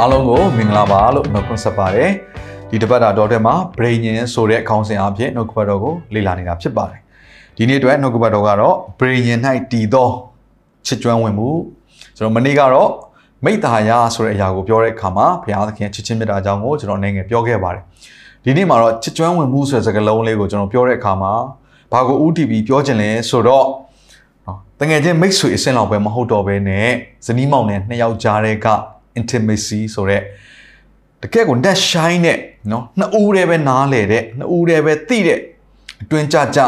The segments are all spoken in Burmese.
အားလုံးကိုမင်္ဂလာပါလို့နှုတ်ခွန်းဆက်ပါတယ်ဒီတစ်ပတ်တာတော့တဲ့မှာ brain ရင်ဆိုတဲ့ခေါင်းစဉ်အဖြစ်နှုတ်ကပတ်တော်ကိုလေ့လာနေတာဖြစ်ပါတယ်ဒီနေ့အတွက်နှုတ်ကပတ်တော်ကတော့ brain ရင်၌တည်သောချစ်ကျွမ်းဝင်မှုကျွန်တော်မနေ့ကတော့မိတ္တာယာဆိုတဲ့အရာကိုပြောတဲ့အခါမှာဘုရားသခင်ချစ်ချင်းမြတ်တာအကြောင်းကိုကျွန်တော်အနေငယ်ပြောခဲ့ပါတယ်ဒီနေ့မှာတော့ချစ်ကျွမ်းဝင်မှုဆိုတဲ့စကားလုံးလေးကိုကျွန်တော်ပြောတဲ့အခါမှာဘာကို UTB ပြောချင်လဲဆိုတော့နော်တကယ်ချင်းမိတ်ဆွေအဆင့်လောက်ပဲမဟုတ်တော့ဘဲနဲ့ဇနီးမောင်နဲ့နှစ်ယောက်ကြားတဲ့က intimacy ဆိုတဲ့တကယ်ကို net shine နဲ့နော်နှစ်ဦးတည်းပဲနားလေတဲ့နှစ်ဦးတည်းပဲသိတဲ့အတွင်းကြကြ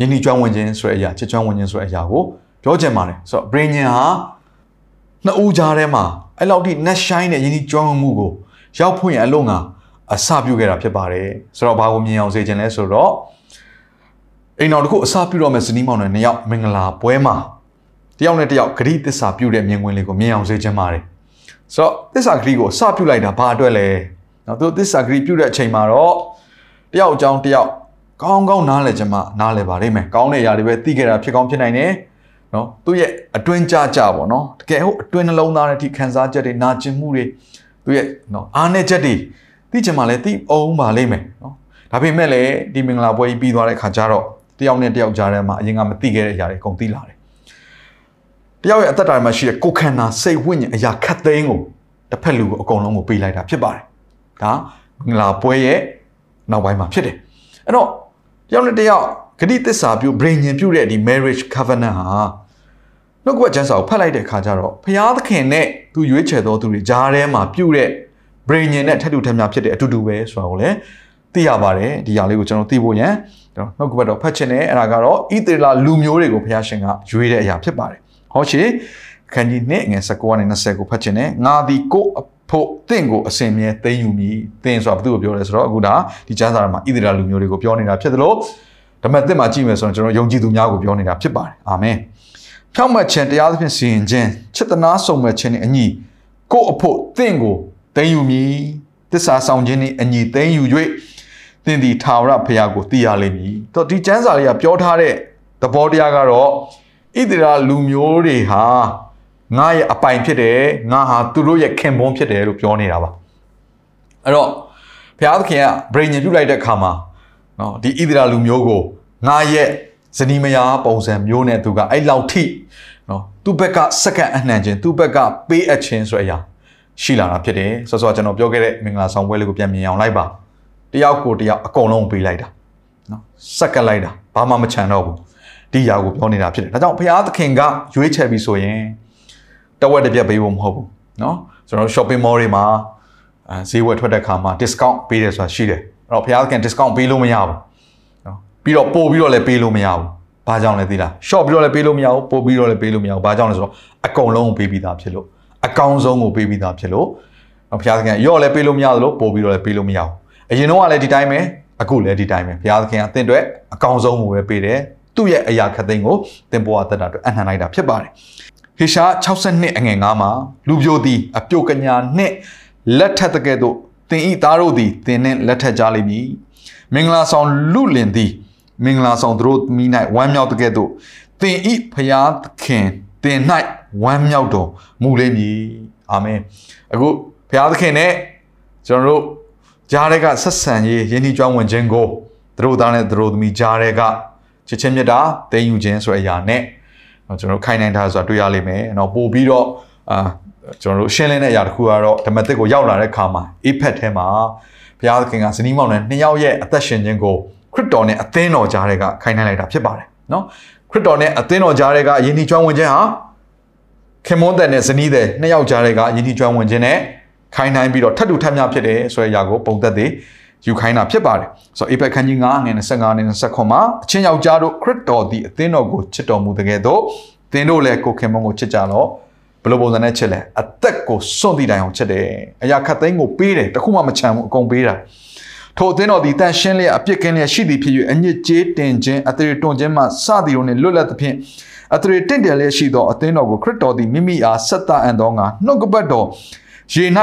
ယဉ်ဤကျွမ်းဝင်ခြင်းဆိုတဲ့အရာချစ်ကျွမ်းဝင်ခြင်းဆိုတဲ့အရာကိုပြောချင်ပါတယ်ဆိုတော့ brain ဟာနှစ်ဦးကြားထဲမှာအဲ့လောက်ထိ net shine နဲ့ယဉ်ဤကျွမ်းဝင်မှုကိုရောက်ဖွင့်ရအလုံးကအစပြုခဲ့တာဖြစ်ပါတယ်ဆိုတော့ဘာကိုမြင်အောင်စေခြင်းလဲဆိုတော့အိမ်တော်တစ်ခုအစပြုတော့မဲ့ဇနီးမောင်နဲ့နှစ်ယောက်မင်္ဂလာပွဲမှာတယောက်နဲ့တယောက်ဂရိသစ္စာပြုတဲ့မြင်ကွင်းလေးကိုမြင်အောင်စေခြင်းပါတယ် ဆိုတော့သစ္စာဂရိကိုစပြုလိုက်တာဘာအတွက်လဲနော်သူသစ္စာဂရိပြုတဲ့အချိန်မှာတော့တယောက်အကြောင်းတယောက်ကောင်းကောင်းနားလည်ခြင်းမှနားလည်ပါလိမ့်မယ်ကောင်းတဲ့ຢာတွေပဲသိခဲ့တာဖြစ်ကောင်းဖြစ်နိုင်တယ်နော်သူ့ရဲ့အတွင်းကြကြပေါ့နော်တကယ်ဟုတ်အတွင်းနှလုံးသားနဲ့ထိခံစားချက်တွေနာကျင်မှုတွေသူ့ရဲ့နော်အားနည်းချက်တွေသိချင်မှလည်းသိအောင်ပါလိမ့်မယ်နော်ဒါပေမဲ့လည်းဒီမင်္ဂလာပွဲကြီးပြီးသွားတဲ့ခါကျတော့တယောက်နဲ့တယောက်ကြားထဲမှာအရင်ကမသိခဲ့တဲ့အရာတွေအကုန်သိလာတယ် တယောက်ရဲ့အသက်တာမှာရှိတဲ့ကိုယ်ခန္ဓာစိတ်ဝိညာဉ်အရာခတ်သိမ်းကိုတစ်ဖက်လူကိုအကုန်လုံးကိုပေးလိုက်တာဖြစ်ပါတယ်ဒါမင်္ဂလာပွဲရဲ့နောက်ပိုင်းမှာဖြစ်တယ်အဲ့တော့တယောက်နဲ့တယောက်ဂတိသစ္စာပြု brain ညင်ပြုတဲ့ဒီ marriage covenant ဟာနှုတ်ကပတ်ကျမ်းစာကိုဖတ်လိုက်တဲ့အခါကျတော့ဘုရားသခင်နဲ့သူရွေးချယ်တော်သူတွေကြားထဲမှာပြုတဲ့ brain ညင်နဲ့ထက်တူထက်များဖြစ်တဲ့အတူတူပဲဆိုတာကိုလည်းသိရပါတယ်ဒီຢာလေးကိုကျွန်တော်သိဖို့ရန်ကျွန်တော်နှုတ်ကပတ်တော်ဖတ်ချင်တယ်အဲ့ဒါကတော့ဣသရေလလူမျိုးတွေကိုဘုရားရှင်ကရွေးတဲ့အရာဖြစ်ပါတယ် ဟောရှိခန်းကြီးနှစ်ငယ်19ကနေ20ကိုဖတ်ချင်တယ်ငါဒီကိုအဖို့တင့်ကိုအစင်မြဲသိမ်းယူမည်တင်ဆိုတာဘယ်သူကိုပြောလဲဆိုတော့အခုဒါဒီကျမ်းစာမှာဣသရေလလူမျိုးတွေကိုပြောနေတာဖြစ်တယ်လို့ဓမ္မသစ်မှာကြည့်မယ်ဆိုရင်ကျွန်တော်ယုံကြည်သူများကိုပြောနေတာဖြစ်ပါတယ်အာမင်ဖြောင့်မတ်ခြင်းတရားသဖြင့်စီရင်ခြင်းချစ်တနာဆုံမဲ့ခြင်းနဲ့အညီကိုအဖို့တင့်ကိုသိမ်းယူမည်တစ္ဆာဆောင်ခြင်းနဲ့အညီသိမ်းယူ၍သင်ဒီထာဝရဘုရားကိုသိရလိမ့်မည်တော့ဒီကျမ်းစာလေးကပြောထားတဲ့သဘောတရားကတော့ ဣသရေလလူမျိုးတွေဟာငါရဲ့အပိုင်ဖြစ်တယ်ငါဟာသူတို့ရဲ့ခင်ပွန်းဖြစ်တယ်လို့ပြောနေတာပါအဲ့တော့ဘုရားသခင်ကဗြိဉ္ဉ်ပြုလိုက်တဲ့အခါမှာနော်ဒီဣသရေလလူမျိုးကိုငါရဲ့ဇနီးမယားပုံစံမျိုးနဲ့သူကအဲ့လောက်ထိနော်သူ့ဘက်ကစက္ကန့်အနှံခြင်းသူ့ဘက်ကပေးအပ်ခြင်းဆိုတဲ့အရာရှိလာတာဖြစ်တယ်ဆောစောကျွန်တော်ပြောခဲ့တဲ့မင်္ဂလာဆောင်ပွဲလေးကိုပြန်မြင်အောင်လိုက်ပါတယောက်ကိုတယောက်အကုန်လုံးပေးလိုက်တာနော်စက္ကန့်လိုက်တာဘာမှမချန်တော့ဘူး ဒီຢာကိုပြောနေတာဖြစ်တယ်ဒါကြောင့်ဘုရားသခင်ကရွေးချယ်ပြီးဆိုရင်တဝက်တစ်ပြက်ပေးဖို့မဟုတ်ဘူးเนาะကျွန်တော် shopping mall တွေမှာအဲဈေးဝယ်ထွက်တဲ့ခါမှာ discount ပေးတယ်ဆိုတာရှိတယ်အဲ့တော့ဘုရားသခင် discount ပေးလို့မရဘူးเนาะပြီးတော့ပို့ပြီးတော့လည်းပေးလို့မရဘူးဘာကြောင့်လဲသိလား shop ပြီးတော့လည်းပေးလို့မရဘူးပို့ပြီးတော့လည်းပေးလို့မရဘူးဘာကြောင့်လဲဆိုတော့အကုန်လုံးကိုပေးပြီးသားဖြစ်လို့အကောင်းဆုံးကိုပေးပြီးသားဖြစ်လို့ဘုရားသခင်ရော့လည်းပေးလို့မရသလိုပို့ပြီးတော့လည်းပေးလို့မရဘူးအရင်တော့ကလည်းဒီတိုင်းပဲအခုလည်းဒီတိုင်းပဲဘုရားသခင်ကအသင်အတွက်အကောင်းဆုံးကိုပဲပေးတယ် သူ့ရဲ့အရာခတ်သိမ်းကိုသင်ပေါ်အသက်တာအတွက်အနှံလိုက်တာဖြစ်ပါတယ်ဟေရှာ62အငယ်9မှာလူပြိုသည်အပြုတ်ကညာနှင့်လက်ထက်တကဲ့သို့သင်ဤသားတို့သည်သင်နှင့်လက်ထက်ကြလိမ့်မည်မင်္ဂလာဆောင်လူလင်သည်မင်္ဂလာဆောင်သူတို့မိ၌ဝမ်းမြောက်တကဲ့သို့သင်ဤဖျားသခင်သင်၌ဝမ်းမြောက်တော်မူလိမ့်မည်အာမင်အခုဖျားသခင်နဲ့ကျွန်တော်တို့ကြားတဲ့ကဆက်ဆံရေးယဉ်ဤကျွမ်းဝင်ခြင်းကိုသူတို့သားနဲ့သူတို့သမီးကြားတဲ့က ချစ်ချင်းမြတ်တာသိယူခြင်းဆိုတဲ့အရာနဲ့ကျွန်တော်တို့ခိုင်နိုင်တာဆိုတာတွေ့ရလိမ့်မယ်။နော်ပို့ပြီးတော့အာကျွန်တော်တို့ရှင်းလင်းတဲ့အရာတစ်ခုကတော့ဓမ္မသစ်ကိုရောက်လာတဲ့ခါမှာအေးဖက်ထဲမှာဘုရားသခင်ကဇနီးမောင်နဲ့နှစ်ယောက်ရဲ့အသက်ရှင်ခြင်းကိုခရစ်တော်နဲ့အသင်းတော်ကြားတွေကခိုင်နိုင်လိုက်တာဖြစ်ပါတယ်နော်ခရစ်တော်နဲ့အသင်းတော်ကြားတွေကယဉ်ဤကျွမ်းဝင်ခြင်းဟာခင်မွန်းတဲ့နဲ့ဇနီးတဲ့နှစ်ယောက်ကြားတွေကယဉ်ဤကျွမ်းဝင်ခြင်းနဲ့ခိုင်နိုင်ပြီးတော့ထပ်တူထပ်မြဖြစ်တယ်ဆိုတဲ့အရာကိုပုံသက်သေး ယူခိုင်းတာဖြစ်ပါတယ်ဆိုတော့အေဖက်ခန်းကြီး9ငွေ25နဲ့29မှာအချင်းယောက်ျားတို့ခရစ်တော်သည်အသင်းတော်ကိုချစ်တော်မူတဲ့ကဲ့သို့သင်တို့လည်းကိုခင်မုန်းကိုချစ်ကြလော့ဘယ်လိုပုံစံနဲ့ချစ်လဲအသက်ကိုစွန့်တည်တိုင်အောင်ချစ်တယ်အရာခတ်သိမ်းကိုပေးတယ်တခုမှမချမ်းဘူးအကုန်ပေးတာထိုအသင်းတော်သည်တန်ရှင်းလျက်အပြစ်ကင်းလျက်ရှိသည်ဖြစ်၍အညစ်ကြေးတင်ခြင်းအသရေတွန်ခြင်းမှစသည်တို့နှင့်လွတ်လပ်သဖြင့်အသရေတင့်တယ်လျက်ရှိသောအသင်းတော်ကိုခရစ်တော်သည်မိမိအားဆက်သအံ့သောငါနှုတ်ကပတ်တော် ရေ၌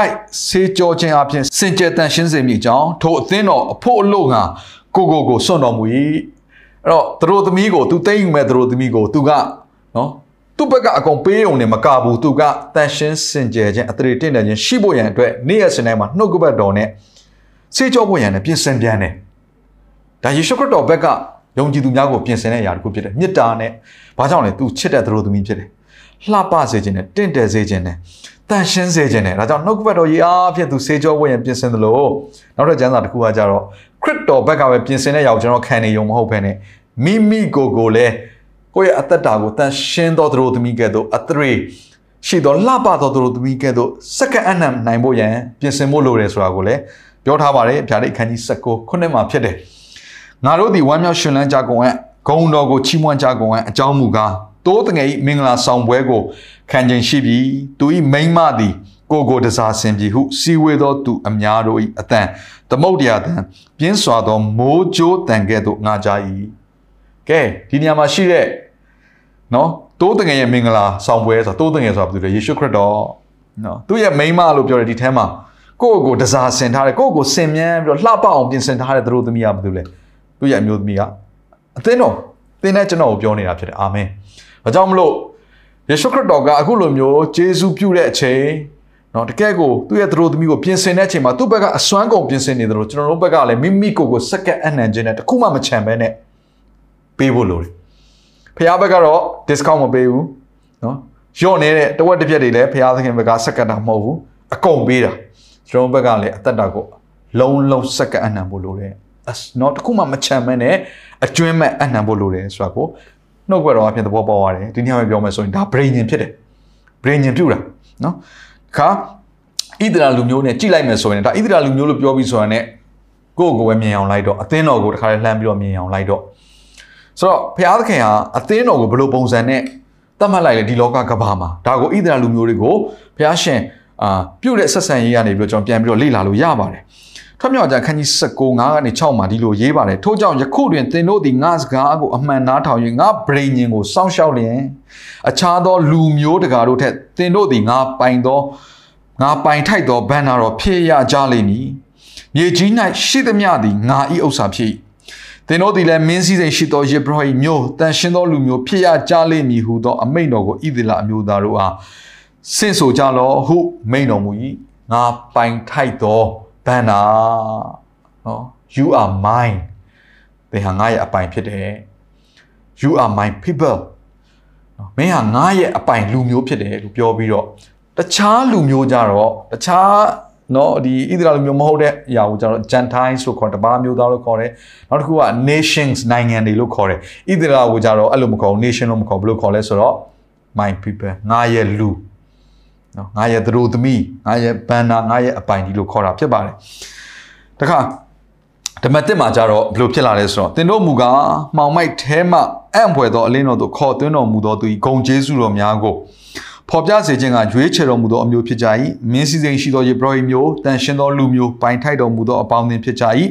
ဆေးကြောခြင်းအပြင်စင်ကြယ်တန်ရှင်းစေမိကြောင်းထိုအသင်းတော်အဖို့အလို့ငါကိုကိုကိုစွန့်တော်မူ၏အဲ့တော့သူတို့သမီးကိုသူသိမ့်ယူမဲ့သူတို့သမီးကိုသူကနော်သူ့ဘက်ကအကုန်ပေးုံနဲ့မကဘူးသူကတန်ရှင်းစင်ကြယ်ခြင်းအသရေတင့်တယ်ခြင်းရှိဖို့ရန်အတွက်နေ့ရက်စဉ်တိုင်းမှာနှုတ်ကပတ်တော်နဲ့ဆေးကြောဖို့ရန်နဲ့ပြင်ဆင်ပြန်တယ်ဒါယေရှုခရစ်တော်ဘက်ကယုံကြည်သူများကိုပြင်ဆင်တဲ့အရာတစ်ခုဖြစ်တယ်မေတ္တာနဲ့ဘာကြောင့်လဲသူချစ်တဲ့သူတို့သမီးဖြစ်တယ် လှပစေခြင်းနဲ့တင့်တယ်စေခြင်းနဲ့တန်ရှင်းစေခြင်းနဲ့ဒါကြောင့်နှုတ်ကပတ်တော်ကြီးအားဖြင့်သူဆေးကြောဖို့ရန်ပြင်ဆင်သလိုနောက်ထပ်ကျမ်းစာတစ်ခုကကြတော့ခရစ်တော်ဘက်ကပဲပြင်ဆင်တဲ့ရောက်ကျွန်တော်ခံနေရုံမဟုတ်ဘဲနဲ့မိမိကိုယ်ကိုလည်းကိုယ့်ရဲ့အသက်တာကိုတန်ရှင်းသောသူတို့သမီးကဲ့သို့အသရေရှိသောလှပသောသူတို့သမီးကဲ့သို့စက္ကန့်အနံနိုင်ဖို့ရန်ပြင်ဆင်ဖို့လိုတယ်ဆိုတာကိုလည်းပြောထားပါတယ်ဗျာဒိတ်အခန်းကြီး19ခုနှစ်မှာဖြစ်တယ်ငါတို့ဒီဝမ်းမြောက်ရှင်လန်းကြကုန်အပ်ဂုံတော်ကိုချီးမွမ်းကြကုန်အပ်အကြောင်းမူကား တိုးတငယ်ဤမင်္ဂလာဆောင်ပွဲကိုခံခြင်းရှိပြီးသူဤမိမ့်မသည်ကိုကိုတစားဆင်ပြီဟုစီဝေသောသူအများတို့ဤအတန်သမုတ်တရားတန်ပြင်းစွာသောမိုးကြိုးတန်ကဲ့သို့ငါကြ၏ကဲဒီနေရာမှာရှိတဲ့နော်တိုးတငယ်ရဲ့မင်္ဂလာဆောင်ပွဲဆိုတော့တိုးတငယ်ဆိုတာဘာလို့လဲယေရှုခရစ်တော်နော်သူ့ရဲ့မိန်းမလို့ပြောတယ်ဒီထဲမှာကိုယ့်ကိုတစားဆင်ထားတယ်ကိုယ့်ကိုဆင်မြန်းပြီးတော့လှပအောင်ပြင်ဆင်ထားတဲ့သူတို့သမီးကဘာလို့လဲသူ့ရဲ့အမျိုးသမီးကအသင်းတော်သင်တဲ့ကျွန်တော်ကိုပြောနေတာဖြစ်တယ်အာမင်။ ဘာကြောင့်မလို့ယေရှုခရစ်တော်ကအခုလိုမျိုးဂျေဇုပြုတဲ့အချိန်နော်တကယ်ကိုသူ့ရဲ့သူတို့သမီးကိုပြင်ဆင်တဲ့အချိန်မှာသူ့ဘက်ကအစွမ်းကုန်ပြင်ဆင်နေတယ်လို့ကျွန်တော်တို့ဘက်ကလည်းမိမိကိုယ်ကိုစက္ကန့်အနှံခြင်းနဲ့တခုမှမချမ်းပဲနဲ့ပေးဖို့လိုတယ်။ဖခင်ဘက်ကတော့ discount မပေးဘူးနော်။ညော့နေတဲ့တဝက်တစ်ပြက်တွေလည်းဖခင်သခင်ဘက်ကစက္ကန့်တာမဟုတ်ဘူး။အကုန်ပေးတာ။ကျွန်တော်ဘက်ကလည်းအသက်တာကိုလုံးလုံးစက္ကန့်အနှံဖို့လိုတယ်။ not တခုမှမချမ်းပဲနဲ့အကျွမ်းမဲ့အနှံဖို့လိုတယ်ဆိုတာကို နှုတ်ဘက်တော်အဖြစ်သဘောပေါက်ရတယ်ဒီနေ့မှပြောမယ်ဆိုရင်ဒါ brain ဖြစ်တယ် brain ပြုတာနော်ခါဣသရာလူမျိုးနဲ့ကြိလိုက်မယ်ဆိုရင်ဒါဣသရာလူမျိုးလို့ပြောပြီးဆိုတာ ਨੇ ကိုယ့်ကိုယ်ပဲမြင်အောင်လိုက်တော့အသင်းတော်ကိုတခါလေးလှမ်းပြီးတော့မြင်အောင်လိုက်တော့ဆိုတော့ဘုရားသခင်ဟာအသင်းတော်ကိုဘယ်လိုပုံစံနဲ့သတ်မှတ်လိုက်လဲဒီလောကကဘာမှာဒါကိုဣသရာလူမျိုးတွေကိုဘုရားရှင်အာပြုတ်တဲ့ဆက်ဆံရေးကနေပြီးတော့ကျွန်တော်ပြန်ပြီးတော့လေ့လာလို့ရပါတယ် ထွတ်မြောက်ကြခန်းကြီး19 9ကနေ6မှာဒီလိုရေးပါတယ်ထို့ကြောင့်ယခုတွင်သင်တို့သည်ငါစကားကိုအမှန်နားထောင်၍ငါဗြိဉ္ဉ်ကိုစောင့်ရှောက်လျင်အခြားသောလူမျိုးတကာတို့ထက်သင်တို့သည်ငါပိုင်သောငါပိုင်ထိုက်သောဘန္နာတော်ဖြစ်ရကြလိမ့်မည်မြေကြီး၌ရှိသမျှသည်ငါ၏ဥစ္စာဖြစ်သင်တို့သည်လည်းမင်းစည်းစိမ်ရှိသောယေဘရဟိမျိုးတန်ရှင်းသောလူမျိုးဖြစ်ရကြလိမ့်မည်ဟုသောအမိန့်တော်ကိုဣသလအမျိုးသားတို့အားဆင့်ဆိုကြလောဟုမိန့်တော်မူ၏ငါပိုင်ထိုက်သော ဘန်နာနော် you are mine သင်ဟာငါရဲ့အပိုင်ဖြစ်တယ် you are my people နော်မင်းဟာငါရဲ့အပိုင်လူမျိုးဖြစ်တယ်လို့ပြောပြီးတော့တခြားလူမျိုးကြတော့တခြားနော်ဒီဣသရေလလူမျိုးမဟုတ်တဲ့အရာကိုကျတော့ Gentiles လို့ခေါ်တပါးမျိုးသားလို့ခေါ်တယ်နောက်တစ်ခုက nations နိုင်ငံတွေလို့ခေါ်တယ်ဣသရေလကိုကျတော့အဲ့လိုမခေါ် nation လို့မခေါ်ဘယ်လိုခေါ်လဲဆိုတော့ my people ငါရဲ့လူ နော်ငါရဲ့သူတို့သမီးငါရဲ့ဘန္နာငါရဲ့အပိုင်ဒီလိုခေါ်တာဖြစ်ပါတယ်တခါဓမ္မတစ်မှာကြတော့ဘယ်လိုဖြစ်လာလဲဆိုတော့သင်တို့မူကားမှောင်မိုက်ထဲမှအံ့ဖွယ်သောအလင်းတော်သို့ခေါ်သွင်းတော်မူသောသူ၏ဂုံကျေးဇူးတော်များကိုဖော်ပြစေခြင်းကရွေးချယ်တော်မူသောအမျိုးဖြစ်ကြ၏မင်းစည်းစိမ်ရှိသောယေဘရဟိမျိုးတန်ရှင်သောလူမျိုးပိုင်ထိုက်တော်မူသောအပေါင်းအသင်းဖြစ်ကြ၏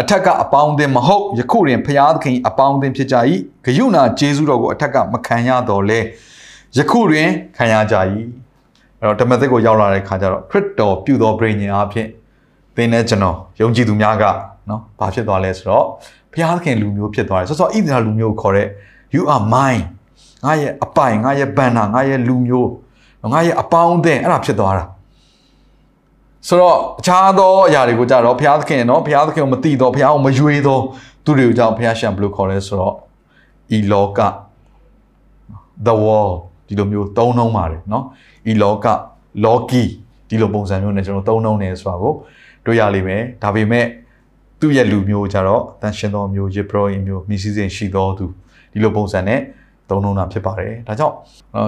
အထက်ကအပေါင်းအသင်းမဟုတ်ယခုတွင်ဖျားသခင်အပေါင်းအသင်းဖြစ်ကြ၏ဂယုဏကျေးဇူးတော်ကိုအထက်ကမခံရတော့လဲယခုတွင်ခံရကြ၏ အဲ့တော့ဓမ္မသစ်ကိုရောက်လာတဲ့ခါကျတော့ခရစ်တော်ပြုသောပြိညာဉ်အဖြစ်သင်နဲ့ကျွန်တော်ယုံကြည်သူများကနော်ဘာဖြစ်သွားလဲဆိုတော့ဘုရားသခင်လူမျိုးဖြစ်သွားတယ်ဆိုတော့ဣသရေလလူမျိုးကိုခေါ်တဲ့ you are mine ငါရဲ့အပိုင်ငါရဲ့ဘန္နာငါရဲ့လူမျိုးငါရဲ့အပေါင်းအသင်းအဲ့ဒါဖြစ်သွားတာဆိုတော့အခြားသောအရာတွေကိုကြတော့ဘုရားသခင်နော်ဘုရားသခင်ကိုမသိတော့ဘုရားကိုမယွေတော့သူတွေကိုကြောင့်ဘုရားရှံဘယ်လိုခေါ်လဲဆိုတော့ဤလောက the world ဒီလိုမျိုးသုံးနှုံးပါတယ်နော်ဤလောက loki ဒီလိုပုံစံမျိုးနဲ့ကျွန်တော်သုံးနှုံးနေဆိုတာကိုတွေ့ရလိမ့်မယ်ဒါပေမဲ့သူ့ရဲ့လူမျိုးကြတော့တန်ရှင်သောမျိုးယေဘရဟိမျိုးမိစည်းစဉ်ရှိသောသူဒီလိုပုံစံနဲ့သုံးနှုံးတာဖြစ်ပါတယ်ဒါကြောင့်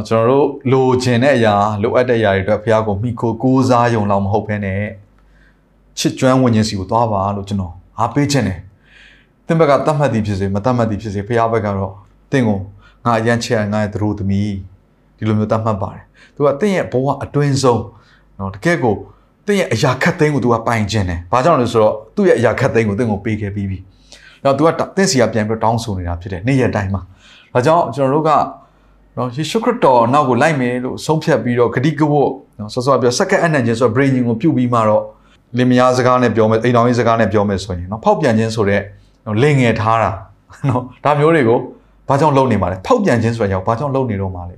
ကျွန်တော်တို့လိုချင်တဲ့အရာလိုအပ်တဲ့အရာတွေအတွက်ဘုရားကိုမိခိုကိုးစားယုံလောက်မဟုတ်ဘဲနဲ့ချစ်ကျွမ်းဝิญဉ်စီကိုသွားပါလို့ကျွန်တော်အားပေးခြင်းတယ်သင်ဘက်ကတတ်မှတ်သည်ဖြစ်စေမတတ်မှတ်သည်ဖြစ်စေဘုရားဘက်ကတော့သင်ကိုငါအရန်ချစ်ရငါရဲ့သူတို့သမီး ဒီလိုမျိုးသတ်မှတ်ပါတယ်သူကတင့်ရဲ့ဘဝအတွင်းဆုံးနော်တကယ်ကိုတင့်ရဲ့အရာခတ်သိမ်းကိုသူကပိုင်ခြင်းတယ်ဘာကြောင့်လဲဆိုတော့သူ့ရဲ့အရာခတ်သိမ်းကိုတင့်ကိုပေးခဲ့ပြီးပြီနော်သူကတင့်စီကပြန်ပြီးတောင်းဆိုနေတာဖြစ်တယ်နေ့ရက်တိုင်းမှာဒါကြောင့်ကျွန်တော်တို့ကနော်ယေရှုခရစ်တော်နောက်ကိုလိုက်မယ်လို့ဆုံးဖြတ်ပြီးတော့ဂတိကဝတ်နော်ဆောစောပြောစက္ကန့်အနံ့ခြင်းဆိုတော့ brain ကိုပြုတ်ပြီးမှတော့လင်မယားစကားနဲ့ပြောမယ်အိမ်တော်ကြီးစကားနဲ့ပြောမယ်ဆိုရင်နော်ဖောက်ပြန်ခြင်းဆိုတဲ့နော်လင်ငယ်ထားတာနော်ဒါမျိုးတွေကိုဘာကြောင့်လုပ်နေမှာလဲဖောက်ပြန်ခြင်းဆိုတဲ့ကြောင့်ဘာကြောင့်လုပ်နေတော့မှာလဲ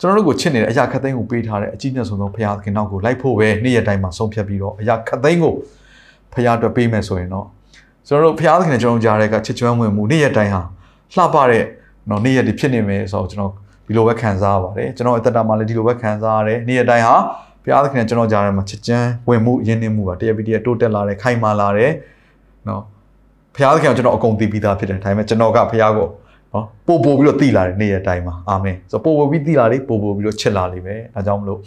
ကျွန်တော်တို့ကိုချစ်နေတဲ့အရာခတ်သိမ်းကိုပေးထားတဲ့အကြီးမြတ်ဆုံးသောဘုရားသခင်နောက်ကိုလိုက်ဖို့ပဲနေ့ရက်တိုင်းမှာဆုံးဖြတ်ပြီးတော့အရာခတ်သိမ်းကိုဘုရားအတွက်ပေးမယ်ဆိုရင်တော့ကျွန်တော်တို့ဘုရားသခင်နဲ့ကျွန်တော်ကြားတဲ့ကချစ်ကျွမ်းဝင်မှုနေ့ရက်တိုင်းဟာလှပတဲ့နော်နေ့ရက်တွေဖြစ်နေမယ်ဆိုတော့ကျွန်တော်ဒီလိုပဲခံစားရပါတယ်ကျွန်တော်အသက်တာမှာလည်းဒီလိုပဲခံစားရတယ်နေ့ရက်တိုင်းဟာဘုရားသခင်နဲ့ကျွန်တော်ကြားထဲမှာချစ်ချမ်းဝင်မှုယဉ်နေမှုပါတရပီတရတိုးတက်လာတယ်ခိုင်မာလာတယ်နော်ဘုရားသခင်ကကျွန်တော်အကုန်သိပြီးသားဖြစ်တယ်ဒါပေမဲ့ကျွန်တော်ကဘုရားကို နော်ပို့ပို့ပြီးတော့တည်လာတယ်နေ့ရက်တိုင်းမှာအာမင်ဆိုပို့ပို့ပြီးတည်လာတယ်ပို့ပို့ပြီးတော့ချစ်လာလိမ့်မယ်ဒါကြောင့်မလို့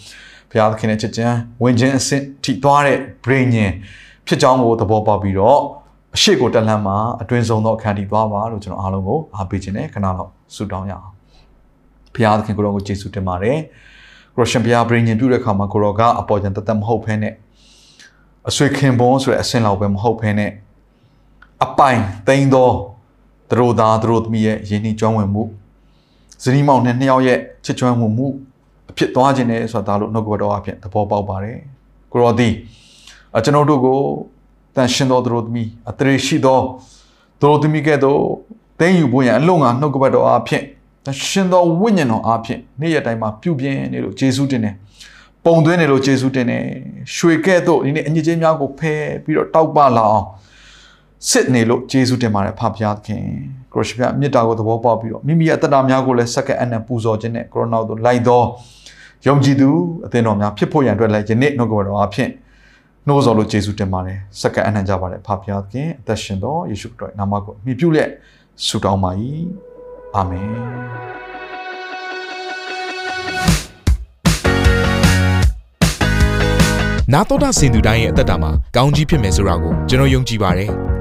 ဘုရားသခင်နဲ့ချစ်ချမ်းဝင်ခြင်းအဆင့်ထိသွားတဲ့ brain ညင်ဖြစ်ကြောင်းကိုသဘောပေါက်ပြီးတော့အရှိကိုတက်လှမ်းမှာအတွင်းဆုံးသောအခန်းထိသွားပါလို့ကျွန်တော်အားလုံးကိုအားပေးခြင်းနဲ့ခဏလောက်ဆုတောင်းရအောင်ဘုရားသခင်ကိုရောကိုယေရှုတင်ပါတယ်ကိုရရှင်ဘုရား brain ညင်ပြုတဲ့အခါမှာကိုရောကအပေါ်ကျန်တသက်မဟုတ်ဘဲနဲ့အဆွေခင်ပွန်းဆိုတဲ့အဆင့်လောက်ပဲမဟုတ်ဘဲနဲ့အပိုင်သိမ်းသော သူတို့သားသူတို့သမီးရဲ့ယဉ်နှီးကျွမ်းဝင်မှုဇနီးမောင်နဲ့နှစ်ယောက်ရဲ့ချစ်ကျွမ်းမှုမှုအဖြစ်သွားခြင်းနဲ့ဆိုတာဒါလို့နှုတ်ကပတော်အဖြစ်သဘောပေါက်ပါတယ်ကိုရောဒီအကျွန်တော်တို့ကိုတန်ရှင်သောသူတို့သမီးအတရေရှိသောသူတို့သမီးကဲ့သို့တင်းယူဖို့ရန်အလုံးငါနှုတ်ကပတော်အဖြစ်တန်ရှင်သောဝိညာဉ်တော်အဖြစ်နေ့ရက်တိုင်းမှာပြုပြင်နေလို့ယေရှုတင်တယ်ပုံသွင်းနေလို့ယေရှုတင်တယ်ရွှေကဲ့သို့ဒီနေ့အညစ်အကြေးများကိုဖယ်ပြီးတော့တောက်ပလာအောင် စစ်နေလို့ယေရှုတင်ပါတယ်ဖဖျားခင်ခရစ်ယာန်မြတ်တာကိုသဘောပေါက်ပြီးတော့မိမိရဲ့အသက်တာများကိုလည်းစက္ကန့်အနံပူဇော်ခြင်းနဲ့ကိုရိုနာတို့လိုက်သောယုံကြည်သူအသင်းတော်များဖြစ်ဖို့ရန်အတွက်လည်းယနေ့နှုတ်ကပတော်အဖြစ်နှိုးဆော်လို့ယေရှုတင်ပါတယ်စက္ကန့်အနံကြပါတယ်ဖဖျားခင်အသက်ရှင်တော်ယေရှုခရစ်နာမကိုမြှုပ်ပြုလက်ဆုတောင်းပါ၏အာမင်နာတော်တာစင်သူတိုင်းရဲ့အသက်တာမှာကောင်းကြီးဖြစ်မယ်ဆိုတာကိုကျွန်တော်ယုံကြည်ပါတယ်။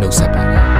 နှုတ်ဆက်ပါတယ်